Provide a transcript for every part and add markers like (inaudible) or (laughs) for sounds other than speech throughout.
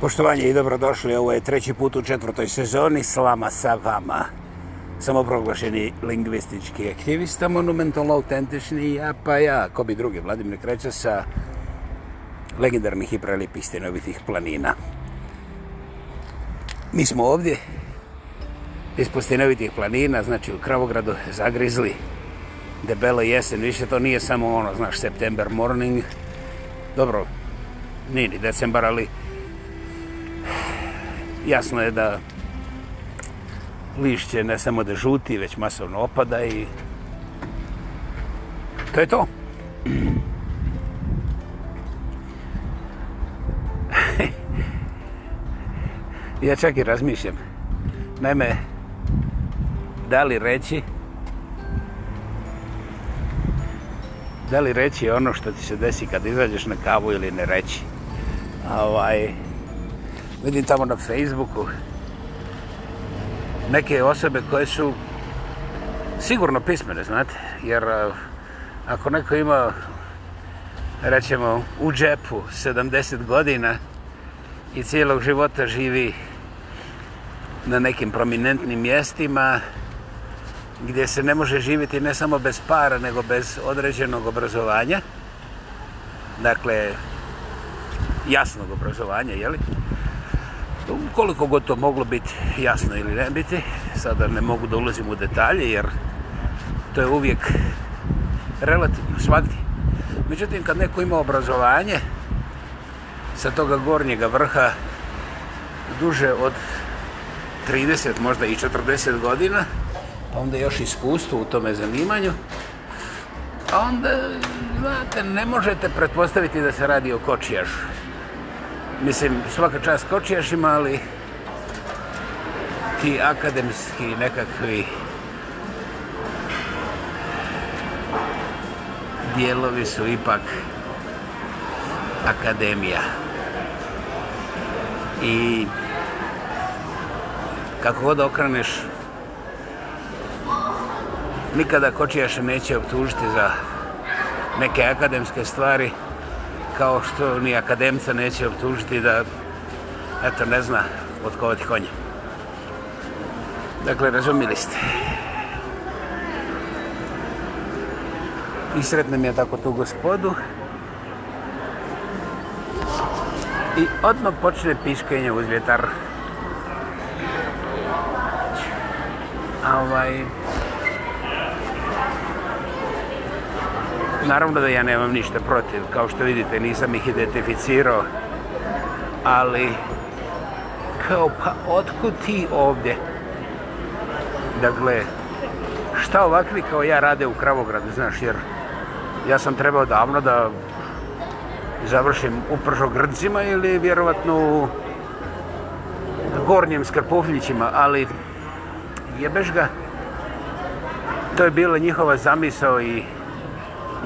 Poštovanje i dobrodošli, ovo je treći put u četvrtoj sezoni, slama sa vama. Samoproglašeni lingvistički aktivista, monumentalno autentični ja, pa ja, ko bi drugi, Vladimir Kreća sa legendarnih i prelipih stenovitih planina. Mi smo ovdje, ispod stenovitih planina, znači u Kravogradu, zagrizli debelo jesen, više to nije samo ono, znaš, september morning, dobro, nije ni decembar, ali jasno je da lišće ne samo da žuti, već masovno opada i to je to. (clears throat) ja čak i razmišljam. Naime, da li reći da li reći ono što ti se desi kad izađeš na kavu ili ne reći. A ovaj, vidim tamo na Facebooku neke osobe koje su sigurno pismene, znate, jer eh, ako neko ima rećemo u džepu 70 godina i cijelog života živi na nekim prominentnim mjestima gdje se ne može živjeti ne samo bez para nego bez određenog obrazovanja dakle jasnog obrazovanja jeli? koliko god to moglo biti jasno ili ne biti, sada ne mogu da ulazim u detalje jer to je uvijek relativno svakdje. Međutim, kad neko ima obrazovanje sa toga gornjega vrha duže od 30, možda i 40 godina, pa onda još iskustvo u tome zanimanju, a onda, znate, ne možete pretpostaviti da se radi o kočijašu mislim, svaka čast kočijašima, ali ti akademski nekakvi dijelovi su ipak akademija. I kako god okraneš, nikada kočijaše neće optužiti za neke akademske stvari, kao što ni akademica neće obtužiti da eto ne zna od koga ti konje. Dakle, razumili ste. I sretnem je tako tu gospodu. I odmah počne piškenje uz vjetar. Ovaj, Naravno da ja nemam ništa protiv, kao što vidite, nisam ih identificirao, ali kao pa otkud ti ovdje? Dakle, šta ovakvi kao ja rade u Kravogradu, znaš, jer ja sam trebao davno da završim u Pržogrdzima ili vjerovatno u Gornjem Skrpovljićima, ali jebeš ga, to je bila njihova zamisao i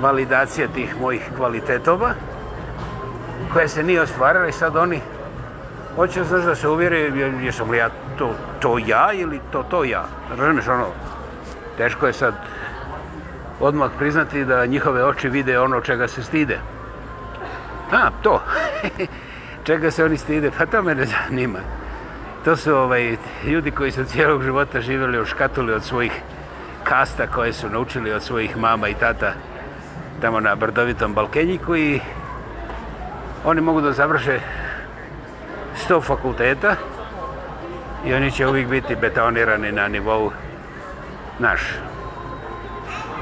validacija tih mojih kvalitetova koja se nije ostvarala i sad oni hoće znaš da se uvjeri jesam li ja to, to ja ili to to ja. Razumiješ ono, teško je sad odmah priznati da njihove oči vide ono čega se stide. A, to. (laughs) čega se oni stide, pa to mene zanima. To su ovaj, ljudi koji su cijelog života živjeli u škatuli od svojih kasta koje su naučili od svojih mama i tata tamo na brdovitom Balkenjiku i oni mogu da završe 100 fakulteta i oni će uvijek biti betonirani na nivou naš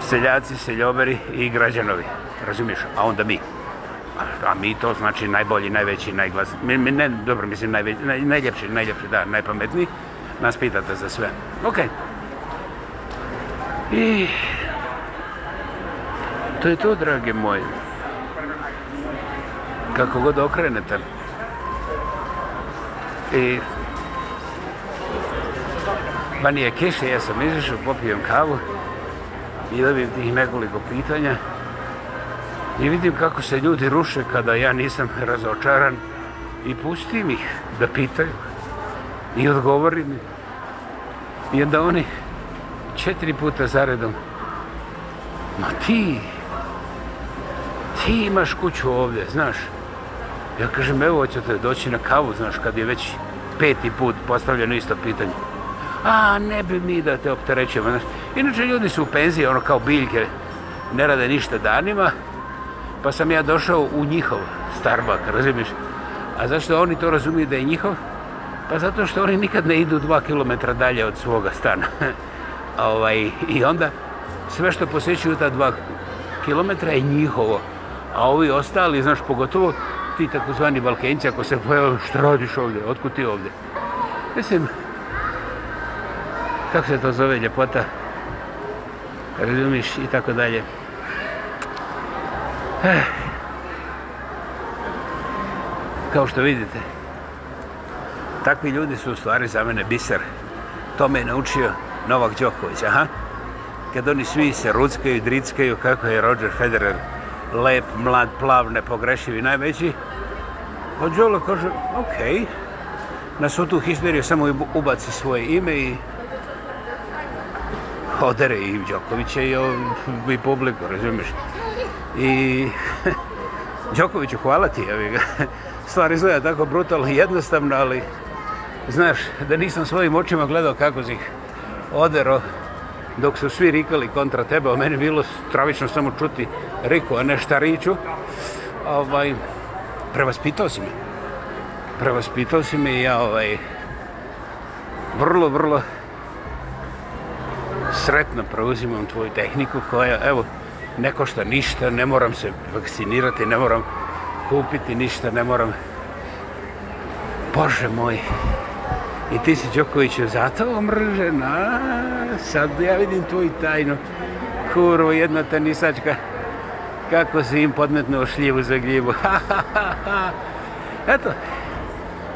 seljaci, seljoberi i građanovi, razumiješ, a onda mi. A mi to znači najbolji, najveći, najglas... Mi, mi, ne, dobro, mislim, najveći, naj, najljepši, najljepši, da, najpametniji. Nas pitate za sve. Okej. Okay. I to je to, drage moje. Kako god okrenete. I... Ba nije kiše, ja sam izišao, popijem kavu i dobijem tih nekoliko pitanja. I vidim kako se ljudi ruše kada ja nisam razočaran i pustim ih da pitaju i odgovorim mi. I onda oni četiri puta zaredom, ma ti, ti imaš kuću ovdje, znaš. Ja kažem, evo ćete doći na kavu, znaš, kad je već peti put postavljeno isto pitanje. A, ne bi mi da te opterećujemo, znaš. Inače, ljudi su u penziji, ono kao biljke, ne rade ništa danima, pa sam ja došao u njihov starbak, razumiješ? A zašto oni to razumiju da je njihov? Pa zato što oni nikad ne idu dva kilometra dalje od svoga stana. (laughs) ovaj, I onda sve što posjećuju ta dva kilometra je njihovo a ovi ostali, znaš, pogotovo ti takozvani Balkenci, ako se pojavaju, što radiš ovdje, otkud ti ovdje? Mislim, kako se to zove, ljepota, razumiš i tako dalje. Eh. Kao što vidite, takvi ljudi su u stvari za mene biser. To me je naučio Novak Đoković, aha. Kad oni svi se ruckaju, drickaju, kako je Roger Federer lep, mlad, plav, nepogrešivi, najveći. Od Đolo kaže, okej. Okay. Na sutu histeriju samo ubaci svoje ime i odere i Đokovića i, i publiku, razumiješ? I (laughs) Đokoviću hvala ti, evi ga. (laughs) Stvar izgleda tako brutalno i jednostavno, ali znaš, da nisam svojim očima gledao kako si ih odero dok su svi rikali kontra tebe, o meni bilo stravično samo čuti rekao nešta riču. Ovaj, prevaspitao si me. Prevaspitao si me i ja ovaj, vrlo, vrlo sretno preuzimam tvoju tehniku koja, evo, ne košta ništa, ne moram se vakcinirati, ne moram kupiti ništa, ne moram... Bože moj, i ti si Đokoviću zato omržen, a sad ja vidim tvoju tajnu, kurvo, jedna tenisačka kako si im podmetnuo šljivu za gljivu. (laughs) Eto,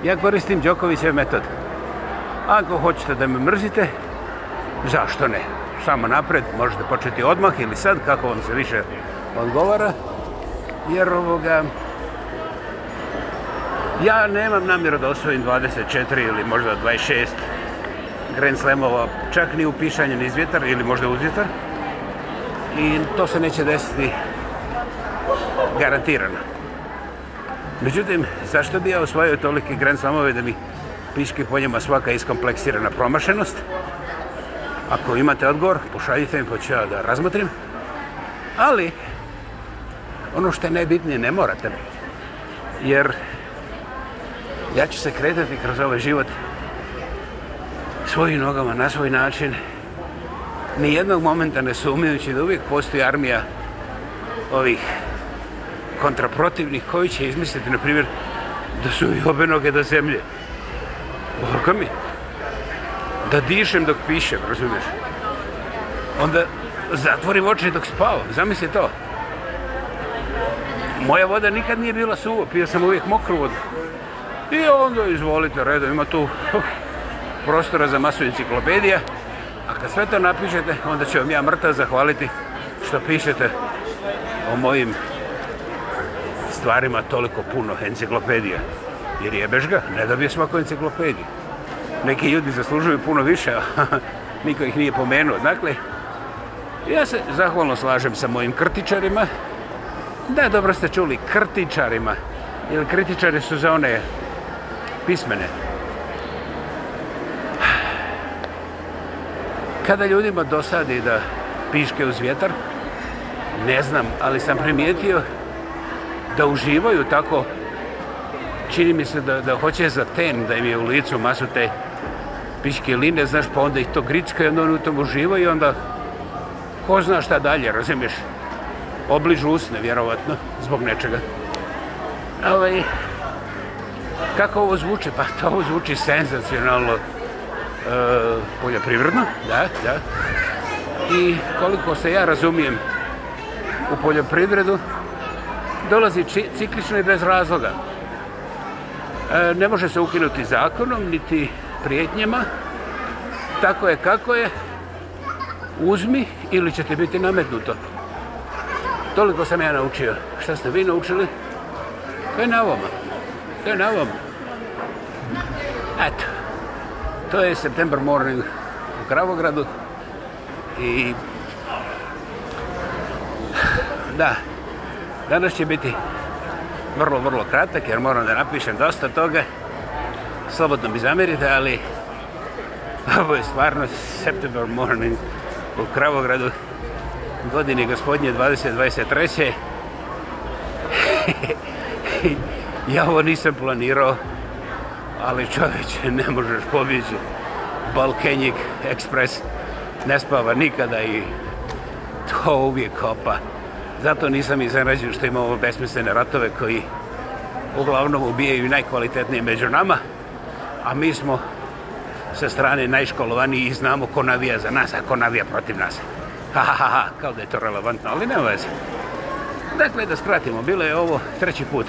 ja koristim Đokovićev metod. Ako hoćete da me mrzite, zašto ne? Samo napred, možete početi odmah ili sad, kako vam se više odgovara. Jer ovoga, ja nemam namjera da osvojim 24 ili možda 26 Grand Slamova, čak ni u pišanju niz vjetar ili možda uz vjetar. I to se neće desiti garantirano. Međutim, zašto bi ja osvojio tolike Grand Slamove da mi piški po njima svaka iskompleksirana promašenost? Ako imate odgovor, pošaljite mi, poću pa ja da razmotrim. Ali, ono što je najbitnije, ne morate mi. Jer ja ću se kretati kroz ovaj život svojim nogama, na svoj način, ni jednog momenta ne sumijući da uvijek postoji armija ovih kontraprotivnih koji će izmisliti, na primjer, da su i obe noge do zemlje. Borka mi. Da dišem dok pišem, razumiješ? Onda zatvorim oči dok spavam, zamisli to. Moja voda nikad nije bila suva, pio sam uvijek mokru vodu. I onda izvolite, redo, ima tu prostora za masu enciklopedija. A kad sve to napišete, onda će vam ja mrta zahvaliti što pišete o mojim stvarima toliko puno enciklopedija. Jer jebeš ga, ne dobije svako enciklopediju. Neki ljudi zaslužuju puno više, a (laughs) niko ih nije pomenuo. Dakle, ja se zahvalno slažem sa mojim krtičarima. Da, dobro ste čuli, krtičarima. Jer kritičari su za one pismene. Kada ljudima dosadi da piške uz vjetar, ne znam, ali sam primijetio da uživaju tako čini mi se da, da hoće za ten da im je u licu masu te piške line, znaš, pa onda ih to gricka i onda oni u tom uživaju i onda ko zna šta dalje, razumiješ? Obližu usne, vjerovatno, zbog nečega. Ovaj, kako ovo zvuče? Pa to ovo zvuči senzacionalno e, poljoprivredno, da, da. I koliko se ja razumijem u poljoprivredu, dolazi ciklično i bez razloga. E, ne može se ukinuti zakonom, niti prijetnjama. Tako je kako je. Uzmi ili će ti biti nametnuto. Toliko sam ja naučio. Šta ste vi naučili? To je na ovom. To je na ovom. Eto. To je September morning u Kravogradu. I... Da. Danas će biti vrlo, vrlo kratak jer moram da napišem dosta toga. Slobodno mi zamerite, ali ovo je stvarno September morning u Kravogradu godine gospodnje 2023. (laughs) ja ovo nisam planirao, ali čoveče, ne možeš pobjeći. Balkenjik Express ne spava nikada i to uvijek opa. Zato nisam iznenađen što imamo besmislene ratove koji uglavnom ubijaju najkvalitetnije među nama, a mi smo sa strane najškolovaniji i znamo ko navija za nas, a ko navija protiv nas. Ha, ha, ha, ha, kao da je to relevantno, ali nema veze. Dakle, da skratimo, bilo je ovo treći put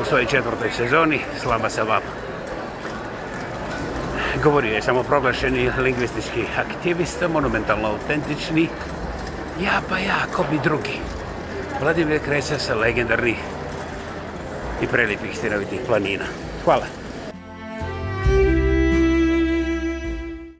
u svojoj četvrtoj sezoni, slaba se vapa. Govorio je samo proglašeni lingvistički aktivista, monumentalno autentični, Ja pa ja, ko bi drugi. Vladimir kreće sa legendarnih i prelipih stinovitih planina. Hvala.